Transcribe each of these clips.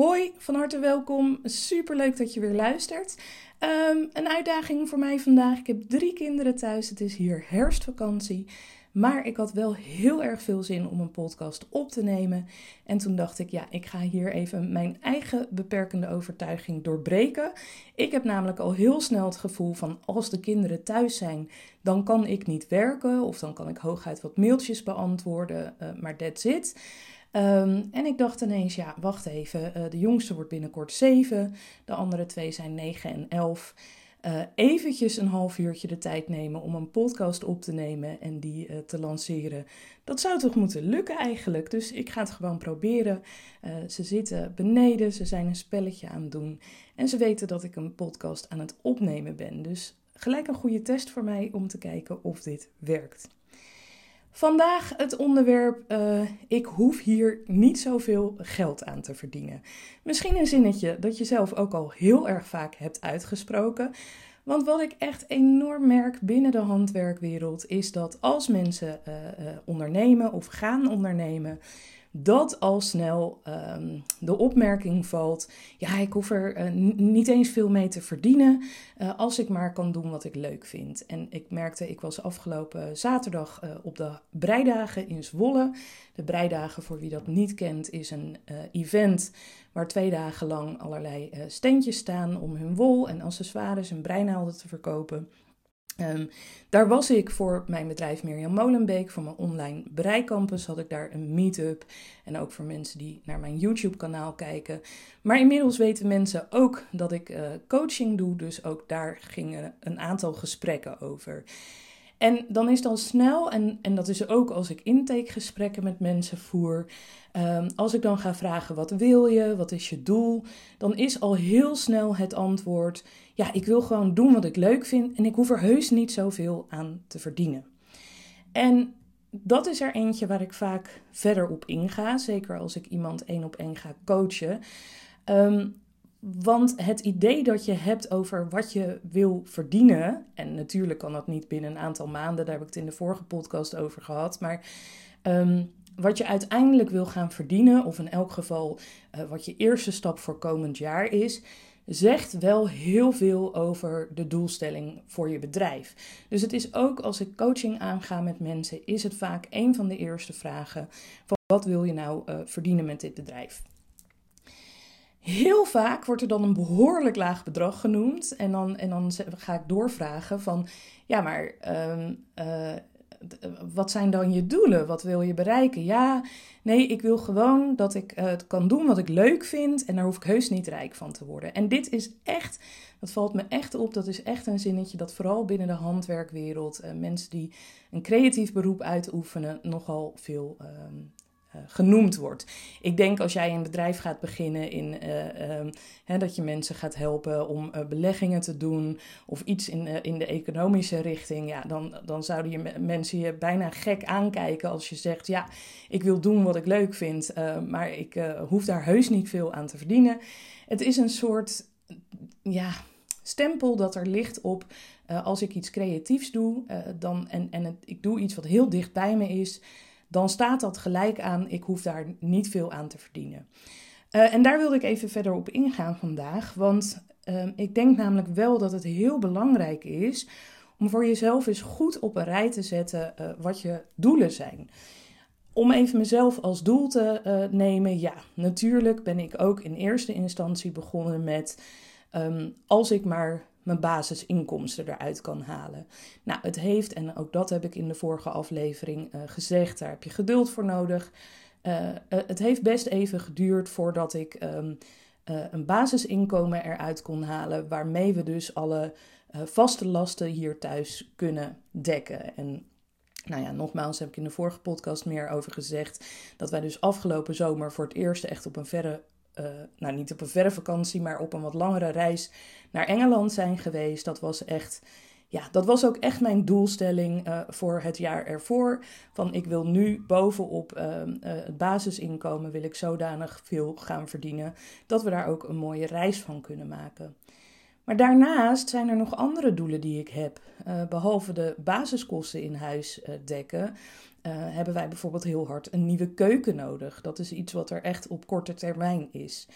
Hoi, van harte welkom. Super leuk dat je weer luistert. Ehm, een uitdaging voor mij vandaag. Ik heb drie kinderen thuis. Het is hier herfstvakantie. Maar ik had wel heel erg veel zin om een podcast op te nemen. En toen dacht ik, ja, ik ga hier even mijn eigen beperkende overtuiging doorbreken. Ik heb namelijk al heel snel het gevoel van als de kinderen thuis zijn, dan kan ik niet werken. Of dan kan ik hooguit wat mailtjes beantwoorden, uh, maar that's it. Um, en ik dacht ineens, ja, wacht even. Uh, de jongste wordt binnenkort 7, de andere twee zijn 9 en 11. Uh, eventjes een half uurtje de tijd nemen om een podcast op te nemen en die uh, te lanceren. Dat zou toch moeten lukken eigenlijk. Dus ik ga het gewoon proberen. Ze zitten beneden, ze zijn een spelletje aan het doen. En ze weten dat ik een podcast aan het opnemen ben. Dus gelijk een goede test voor mij om te kijken of dit werkt. Vandaag het onderwerp: uh, ik hoef hier niet zoveel geld aan te verdienen. Misschien een zinnetje dat je zelf ook al heel erg vaak hebt uitgesproken. Want wat ik echt enorm merk binnen de handwerkwereld is dat als mensen uh, uh, ondernemen of gaan ondernemen, dat al snel um, de opmerking valt: ja, ik hoef er uh, niet eens veel mee te verdienen uh, als ik maar kan doen wat ik leuk vind. En ik merkte, ik was afgelopen zaterdag uh, op de Breidagen in Zwolle. De Breidagen, voor wie dat niet kent, is een event waar twee dagen lang allerlei steentjes staan om hun wol en accessoires en breinaalden te verkopen. Um, daar was ik voor mijn bedrijf Mirjam Molenbeek, voor mijn online breicampus had ik daar een meetup. En ook voor mensen die naar mijn YouTube kanaal kijken. Maar inmiddels weten mensen ook dat ik uh, coaching doe, dus ook daar gingen een aantal gesprekken over. En dan is dan snel, en, en dat is ook als ik intakegesprekken met mensen voer, um, als ik dan ga vragen wat wil je, wat is je doel, dan is al heel snel het antwoord, ja, ik wil gewoon doen wat ik leuk vind en ik hoef er heus niet zoveel aan te verdienen. En dat is er eentje waar ik vaak verder op inga, zeker als ik iemand één op één ga coachen. Um, want het idee dat je hebt over wat je wil verdienen, en natuurlijk kan dat niet binnen een aantal maanden, daar heb ik het in de vorige podcast over gehad, maar um, wat je uiteindelijk wil gaan verdienen, of in elk geval uh, wat je eerste stap voor komend jaar is, zegt wel heel veel over de doelstelling voor je bedrijf. Dus het is ook als ik coaching aanga met mensen, is het vaak een van de eerste vragen van wat wil je nou uh, verdienen met dit bedrijf? Heel vaak wordt er dan een behoorlijk laag bedrag genoemd. En dan, en dan ga ik doorvragen van, ja, maar um, uh, wat zijn dan je doelen? Wat wil je bereiken? Ja, nee, ik wil gewoon dat ik uh, het kan doen wat ik leuk vind en daar hoef ik heus niet rijk van te worden. En dit is echt, dat valt me echt op, dat is echt een zinnetje dat vooral binnen de handwerkwereld, mensen die een creatief beroep uitoefenen, nogal veel um, uh, genoemd wordt. Ik denk als jij een bedrijf gaat beginnen in uh, uh, hè, dat je mensen gaat helpen om eh, beleggingen te doen of iets in, eh, in de economische richting, ja, dan, dan zouden je mensen je bijna gek aankijken als je zegt, ja, ik wil doen wat ik leuk vind, eh, maar ik hoef daar heus niet veel aan te verdienen. Het is een soort, ja, stempel dat er ligt op als ik iets creatiefs doe dan, en, en ik doe iets wat heel dicht bij me is, dan staat dat gelijk aan, ik hoef daar niet veel aan te verdienen. Uh, en daar wilde ik even verder op ingaan vandaag, want uh, ik denk namelijk wel dat het heel belangrijk is om voor jezelf eens goed op een rij te zetten uh, wat je doelen zijn. Om even mezelf als doel te nemen, ja, natuurlijk ben ik ook in eerste instantie begonnen met um, als ik maar mijn basisinkomsten eruit kan halen. Nou, het heeft, en ook dat heb ik in de vorige aflevering uh, gezegd, daar heb je geduld voor nodig. Uh, uh, het heeft best even geduurd voordat ik um, een basisinkomen eruit kon halen, waarmee we dus alle vaste lasten hier thuis kunnen dekken. En Nou ja, nogmaals heb ik in de vorige podcast meer over gezegd dat wij dus afgelopen zomer voor het eerst echt op een verre, uh, nou niet op een verre vakantie, maar op een wat langere reis naar Engeland zijn geweest. Dat was echt ja, dat was ook echt mijn doelstelling uh, voor het jaar ervoor. Van ik wil nu bovenop uh, het basisinkomen wil ik zodanig veel gaan verdienen dat we daar ook een mooie reis van kunnen maken. Maar daarnaast zijn er nog andere doelen die ik heb. behalve de basiskosten in huis dekken, hebben wij bijvoorbeeld heel hard een nieuwe keuken nodig. Dat is iets wat er echt op korte termijn is.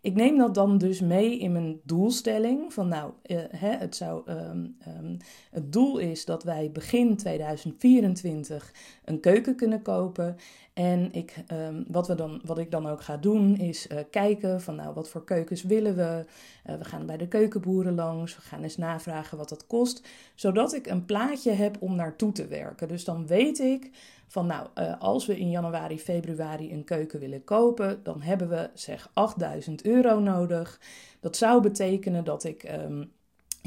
Ik neem dat dan dus mee in mijn doelstelling. Van nou, uh, hè, het, zou, um, um, het doel is dat wij begin 2024 een keuken kunnen kopen. En ik, um, wat, we dan, wat ik dan ook ga doen is uh, kijken van nou, wat voor keukens willen we. Uh, we gaan bij de keukenboeren langs. We gaan eens navragen wat dat kost. Zodat ik een plaatje heb om naartoe te werken. Dus dan weet ik van nou, uh, als we in januari, februari een keuken willen kopen, dan hebben we zeg 8000 euro nodig. Dat zou betekenen dat ik um,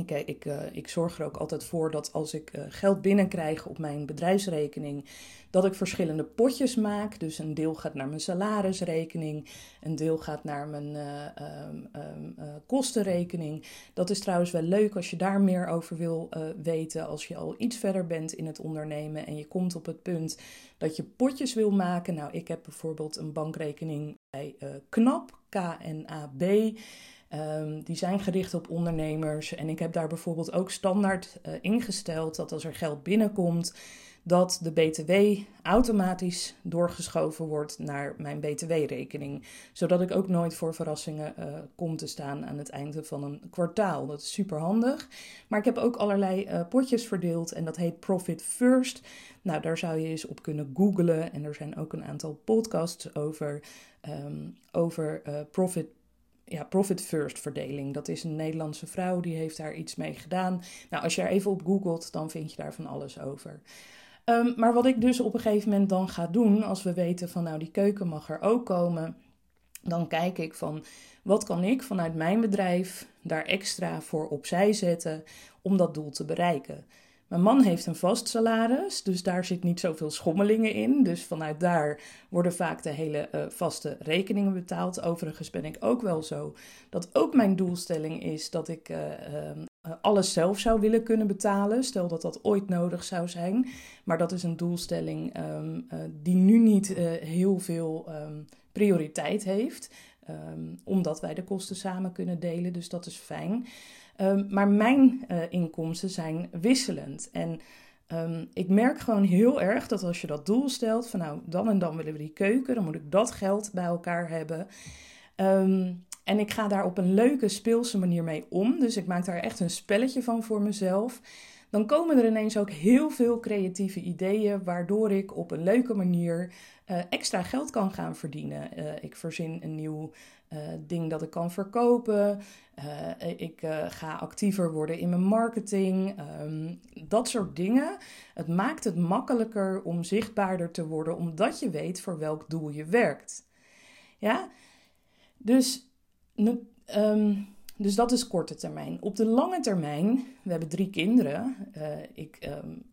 ik, eh, ik, zorg er ook altijd voor dat als ik uh, geld binnenkrijg op mijn bedrijfsrekening, dat ik verschillende potjes maak. Dus een deel gaat naar mijn salarisrekening, een deel gaat naar mijn uh, um, um, kostenrekening. Dat is trouwens wel leuk als je daar meer over wil weten. Als je al iets verder bent in het ondernemen en je komt op het punt dat je potjes wil maken. Nou, ik heb bijvoorbeeld een bankrekening bij KNAP, K-N-A-B. Um, die zijn gericht op ondernemers. En ik heb daar bijvoorbeeld ook standaard uh, ingesteld dat als er geld binnenkomt, dat de BTW automatisch doorgeschoven wordt naar mijn BTW-rekening. Zodat ik ook nooit voor verrassingen uh, kom te staan aan het einde van een kwartaal. Dat is super handig. Maar ik heb ook allerlei uh, potjes verdeeld en dat heet Profit First. Nou, daar zou je eens op kunnen googlen. En er zijn ook een aantal podcasts over, um, over Profit ja, profit first verdeling. Dat is een Nederlandse vrouw, die heeft daar iets mee gedaan. Nou, als je er even op googelt, dan vind je daar van alles over. Um, maar wat ik dus op een gegeven moment dan ga doen, als we weten van nou die keuken mag er ook komen, dan kijk ik van wat kan ik vanuit mijn bedrijf daar extra voor opzij zetten om dat doel te bereiken. Mijn man heeft een vast salaris, dus daar zit niet zoveel schommelingen in. Dus vanuit daar worden vaak de hele uh, vaste rekeningen betaald. Overigens ben ik ook wel zo dat ook mijn doelstelling is dat ik uh, uh, alles zelf zou willen kunnen betalen. Stel dat dat ooit nodig zou zijn. Maar dat is een doelstelling um, die nu niet heel veel um, prioriteit heeft. Omdat wij de kosten samen kunnen delen, dus dat is fijn. Um, maar mijn uh, inkomsten zijn wisselend. En um, ik merk gewoon heel erg dat als je dat doel stelt, van nou dan en dan willen we die keuken, dan moet ik dat geld bij elkaar hebben. Um, en ik ga daar op een leuke, speelse manier mee om. Dus ik maak daar echt een spelletje van voor mezelf. Dan komen er ineens ook heel veel creatieve ideeën, waardoor ik op een leuke manier uh, extra geld kan gaan verdienen. Uh, ik verzin een nieuw ding dat ik kan verkopen. Ik ga actiever worden in mijn marketing. Um, dat soort dingen. Het maakt het makkelijker om zichtbaarder te worden, omdat je weet voor welk doel je werkt. Ja, dus. Um, dus dat is korte termijn. Op de lange termijn, we hebben drie kinderen. Ik, um,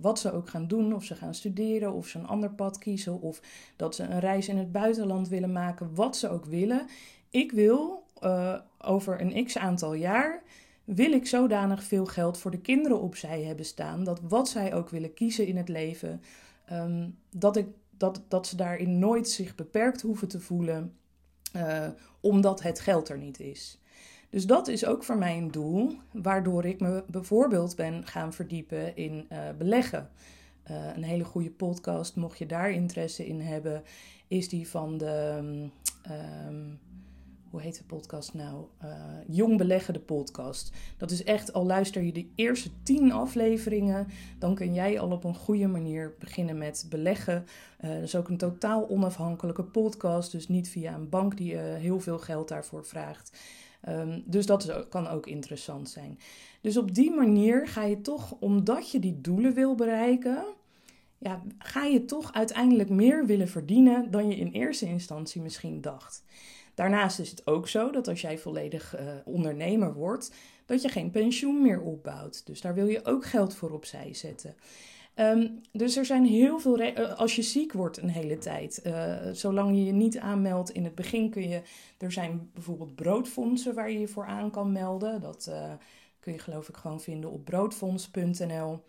wat ze ook gaan doen, of ze gaan studeren, of ze een ander pad kiezen, of dat ze een reis in het buitenland willen maken, wat ze ook willen. Ik wil uh, over een x aantal jaar, wil ik zodanig veel geld voor de kinderen opzij hebben staan, dat wat zij ook willen kiezen in het leven, um, dat, ik, dat, dat ze daarin nooit zich beperkt hoeven te voelen, uh, omdat het geld er niet is. Dus dat is ook voor mij een doel, waardoor ik me bijvoorbeeld ben gaan verdiepen in uh, beleggen. Een hele goede podcast, mocht je daar interesse in hebben, is die van de. Um, hoe heet de podcast nou? Uh, Jong Beleggen, de podcast. Dat is echt, al luister je de eerste tien afleveringen, dan kun jij al op een goede manier beginnen met beleggen. Uh, dat is ook een totaal onafhankelijke podcast, dus niet via een bank die uh, heel veel geld daarvoor vraagt. Um, dus dat is, kan ook interessant zijn. Dus op die manier ga je toch, omdat je die doelen wil bereiken, ja, ga je toch uiteindelijk meer willen verdienen dan je in eerste instantie misschien dacht. Daarnaast is het ook zo dat als jij volledig uh, ondernemer wordt, dat je geen pensioen meer opbouwt. Dus daar wil je ook geld voor opzij zetten. Ehm, dus er zijn heel veel. Uh, als je ziek wordt een hele tijd, uh, zolang je je niet aanmeldt in het begin kun je. Er zijn bijvoorbeeld broodfondsen waar je je voor aan kan melden. Dat kun je geloof ik gewoon vinden op broodfonds.nl.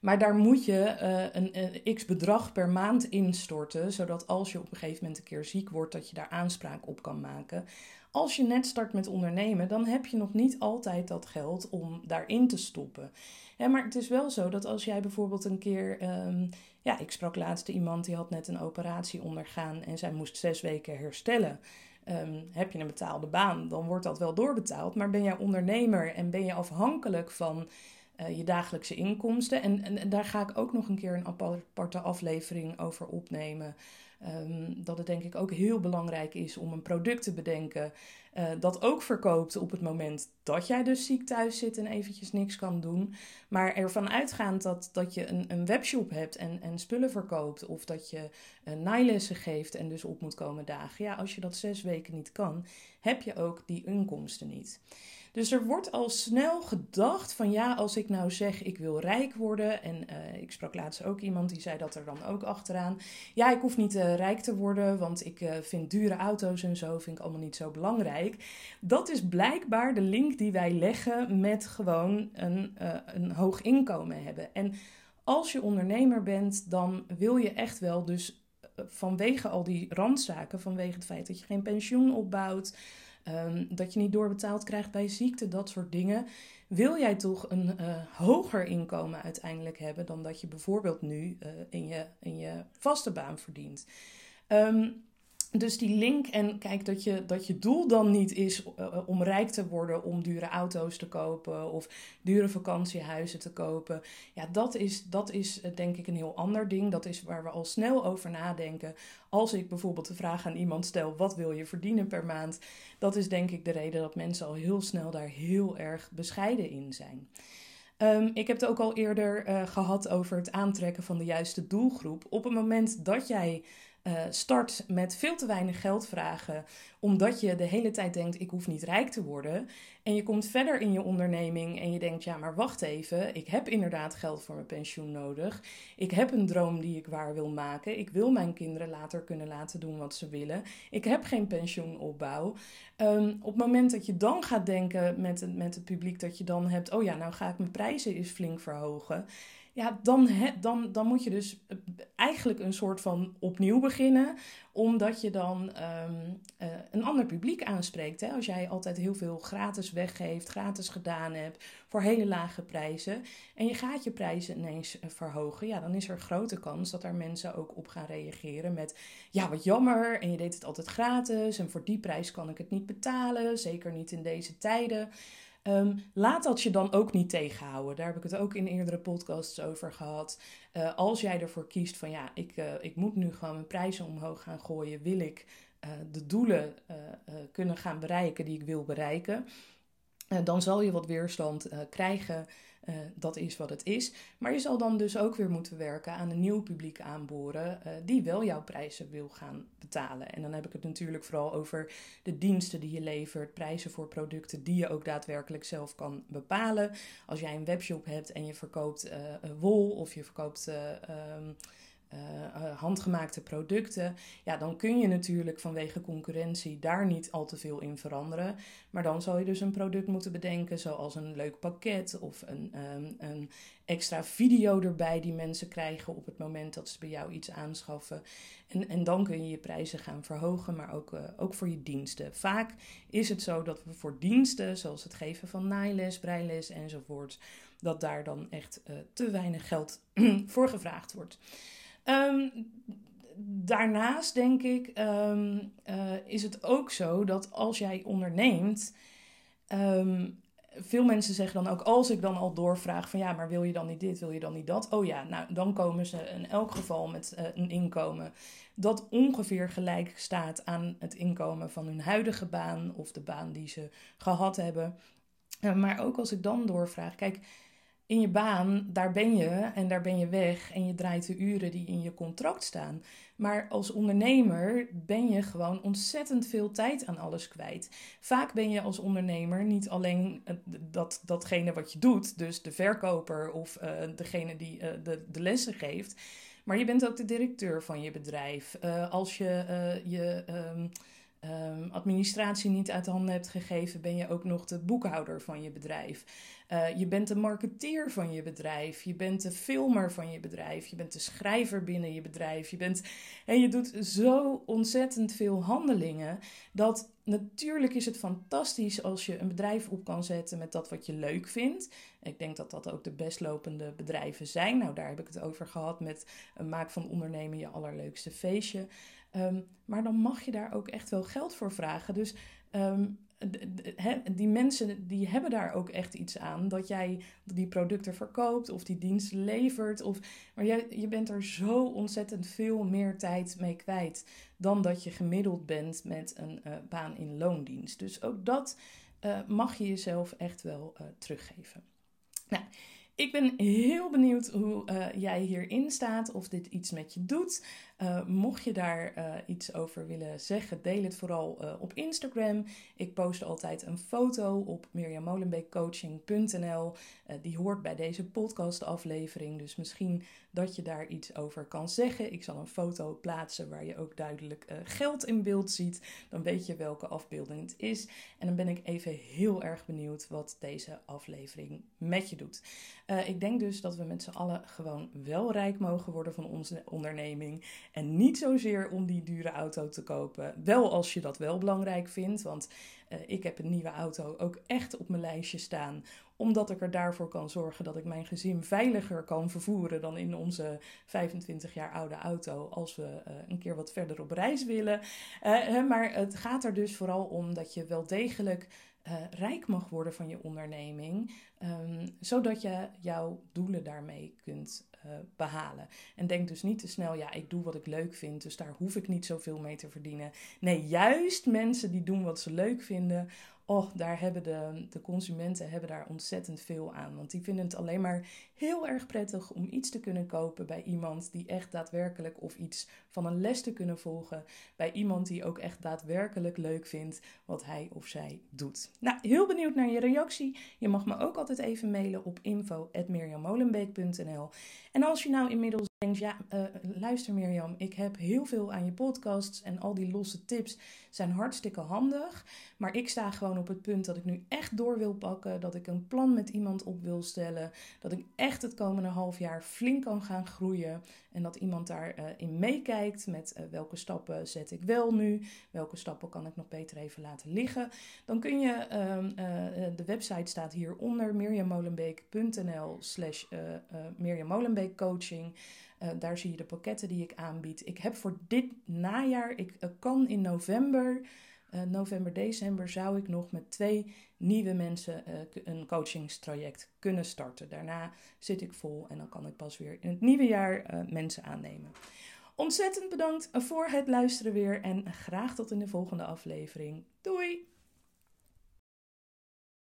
maar daar moet je een, een, x bedrag per maand instorten, zodat als je op een gegeven moment een keer ziek wordt, dat je daar aanspraak op kan maken. Als je net start met ondernemen, dan heb je nog niet altijd dat geld om daarin te stoppen. maar het is wel zo dat als jij bijvoorbeeld een keer. Um, ja, ik sprak laatst iemand die had net een operatie ondergaan en zij moest zes weken herstellen. Um, heb je een betaalde baan, dan wordt dat wel doorbetaald. Maar ben jij ondernemer en ben je afhankelijk van uh, je dagelijkse inkomsten? En, en, daar ga ik ook nog een keer een aparte aflevering over opnemen. Um, dat het denk ik ook heel belangrijk is om een product te bedenken uh, dat ook verkoopt op het moment dat jij dus ziek thuis zit en eventjes niks kan doen. Maar ervan uitgaand dat, dat je een, een webshop hebt en, en spullen verkoopt of dat je uh, naailessen geeft en dus op moet komen dagen. Ja, als je dat zes weken niet kan, heb je ook die inkomsten niet. Dus er wordt al snel gedacht van ja, als ik nou zeg ik wil rijk worden. En uh, ik sprak laatst ook iemand die zei dat er dan ook achteraan. Ja, ik hoef niet uh, rijk te worden, want ik uh, vind dure auto's en zo vind ik allemaal niet zo belangrijk. Dat is blijkbaar de link die wij leggen met gewoon een, een hoog inkomen hebben. En als je ondernemer bent, dan wil je echt wel dus vanwege al die randzaken, vanwege het feit dat je geen pensioen opbouwt, Ehm, dat je niet doorbetaald krijgt bij ziekte, dat soort dingen. Wil jij toch een uh, hoger inkomen uiteindelijk hebben dan dat je bijvoorbeeld nu uh, in, je, in je vaste baan verdient? Um, dus die link en kijk dat je, dat je doel dan niet is uh, om rijk te worden, om dure auto's te kopen of dure vakantiehuizen te kopen. Ja, dat is, dat is uh, denk ik een heel ander ding. Dat is waar we al snel over nadenken. Als ik bijvoorbeeld de vraag aan iemand stel: wat wil je verdienen per maand? Dat is denk ik de reden dat mensen al heel snel daar heel erg bescheiden in zijn. Um, ik heb het ook al eerder gehad over het aantrekken van de juiste doelgroep. Op het moment dat jij uh, start met veel te weinig geld vragen, omdat je de hele tijd denkt: ik hoef niet rijk te worden. En je komt verder in je onderneming en je denkt: ja, maar wacht even, ik heb inderdaad geld voor mijn pensioen nodig. Ik heb een droom die ik waar wil maken. Ik wil mijn kinderen later kunnen laten doen wat ze willen. Ik heb geen pensioenopbouw. Um, op het moment dat je dan gaat denken met, het, met het publiek dat je dan hebt: oh ja, nou ga ik mijn prijzen eens flink verhogen ja, dan, dan, dan moet je dus eh, eigenlijk een soort van opnieuw beginnen, omdat je dan um, uh, een ander publiek aanspreekt. Hè? Als jij altijd heel veel gratis weggeeft, gratis gedaan hebt, voor hele lage prijzen, en je gaat je prijzen ineens eh, verhogen, ja, dan is er grote kans dat daar mensen ook op gaan reageren met, ja, wat jammer, en je deed het altijd gratis, en voor die prijs kan ik het niet betalen, zeker niet in deze tijden. Um, laat dat je dan ook niet tegenhouden. Daar heb ik het ook in eerdere podcasts over gehad. Uh, als jij ervoor kiest van ja, ik, uh, ik moet nu gewoon mijn prijzen omhoog gaan gooien, wil ik uh, de doelen kunnen gaan bereiken die ik wil bereiken, dan zal je wat weerstand krijgen uh, dat is wat het is. Maar je zal dan dus ook weer moeten werken aan een nieuw publiek aanboren uh, die wel jouw prijzen wil gaan betalen. En dan heb ik het natuurlijk vooral over de diensten die je levert, prijzen voor producten die je ook daadwerkelijk zelf kan bepalen. Als jij een webshop hebt en je verkoopt uh, wol of je verkoopt. Um, uh, handgemaakte producten, ja, dan kun je natuurlijk vanwege concurrentie daar niet al te veel in veranderen. Maar dan zal je dus een product moeten bedenken, zoals een leuk pakket of een, um, een extra video erbij die mensen krijgen op het moment dat ze bij jou iets aanschaffen. En, en dan kun je je prijzen gaan verhogen, maar ook, uh, ook voor je diensten. Vaak is het zo dat we voor diensten, zoals het geven van naailes, breiles enzovoort, dat daar dan echt te weinig geld voor gevraagd wordt. Um, daarnaast denk ik, um, uh, is het ook zo dat als jij onderneemt, um, veel mensen zeggen dan ook, als ik dan al doorvraag van ja, maar wil je dan niet dit, wil je dan niet dat? Oh ja, nou dan komen ze in elk geval met uh, een inkomen dat ongeveer gelijk staat aan het inkomen van hun huidige baan of de baan die ze gehad hebben. Uh, maar ook als ik dan doorvraag, kijk, in je baan, daar ben je en daar ben je weg en je draait de uren die in je contract staan. Maar als ondernemer ben je gewoon ontzettend veel tijd aan alles kwijt. Vaak ben je als ondernemer niet alleen eh, dat, datgene wat je doet, dus de verkoper of uh, degene die uh, de, de lessen geeft. Maar je bent ook de directeur van je bedrijf. Als je je. Um, um, administratie niet uit de handen hebt gegeven, ben je ook nog de boekhouder van je bedrijf. Uh, je bent de marketeer van je bedrijf. Je bent de filmer van je bedrijf. Je bent de schrijver binnen je bedrijf. Je, bent, en je doet zo ontzettend veel handelingen. Dat natuurlijk is het fantastisch als je een bedrijf op kan zetten met dat wat je leuk vindt. Ik denk dat dat ook de best lopende bedrijven zijn. Nou, daar heb ik het over gehad met een maak van ondernemen je allerleukste feestje. Um, maar dan mag je daar ook echt wel geld voor vragen. Dus um, die mensen die hebben daar ook echt iets aan. Dat jij die producten verkoopt of die diensten levert. Of, maar jij, je bent er zo ontzettend veel meer tijd mee kwijt dan dat je gemiddeld bent met een uh, baan in loondienst. Dus ook dat uh, mag je jezelf echt wel uh, teruggeven. Nou, ik ben heel benieuwd hoe jij hierin staat, of dit iets met je doet. Uh, mocht je daar uh, iets over willen zeggen, deel het vooral op Instagram. Ik post altijd een foto op mirjamolenbeekcoaching.nl. die hoort bij deze podcastaflevering, dus misschien dat je daar iets over kan zeggen. Ik zal een foto plaatsen waar je ook duidelijk geld in beeld ziet. Dan weet je welke afbeelding het is. En dan ben ik even heel erg benieuwd wat deze aflevering met je doet. Ik denk dus dat we met z'n allen gewoon wel rijk mogen worden van onze onderneming. En niet zozeer om die dure auto te kopen. Wel als je dat wel belangrijk vindt. Want uh, ik heb een nieuwe auto ook echt op mijn lijstje staan. Omdat ik er daarvoor kan zorgen dat ik mijn gezin veiliger kan vervoeren dan in onze 25 jaar oude auto. Als we uh, een keer wat verder op reis willen. maar het gaat er dus vooral om dat je wel degelijk rijk mag worden van je onderneming, um, zodat je jouw doelen daarmee kunt uh, behalen. En denk dus niet te snel, ja, ik doe wat ik leuk vind, dus daar hoef ik niet zoveel mee te verdienen. Nee, juist mensen die doen wat ze leuk vinden, oh, daar hebben de, de consumenten hebben daar ontzettend veel aan. Want die vinden het alleen maar heel erg prettig om iets te kunnen kopen bij iemand die echt daadwerkelijk of iets van een les te kunnen volgen. Bij iemand die ook echt daadwerkelijk leuk vindt wat hij of zij doet. Nou, heel benieuwd naar je reactie. Je mag me ook altijd even mailen op info.mirjamolenbeek.nl En als je nou inmiddels denkt, ja, uh, luister Mirjam, ik heb heel veel aan je podcasts en al die losse tips zijn hartstikke handig. Maar ik sta gewoon op het punt dat ik nu echt door wil pakken, dat ik een plan met iemand op wil stellen, dat ik echt het komende half jaar flink kan gaan groeien en dat iemand daarin uh, in meekijkt met uh, welke stappen zet ik wel nu, welke stappen kan ik nog beter even laten liggen. Dan kun je, uh, de website staat hieronder, mirjammolenbeek.nl slash Mirjam coaching. Daar zie je de pakketten die ik aanbied. Ik heb voor dit najaar, ik kan in november, november, december, zou ik nog met twee nieuwe mensen een coachingstraject kunnen starten. Daarna zit ik vol en dan kan ik pas weer in het nieuwe jaar mensen aannemen. Ontzettend bedankt voor het luisteren weer en graag tot in de volgende aflevering. Doei!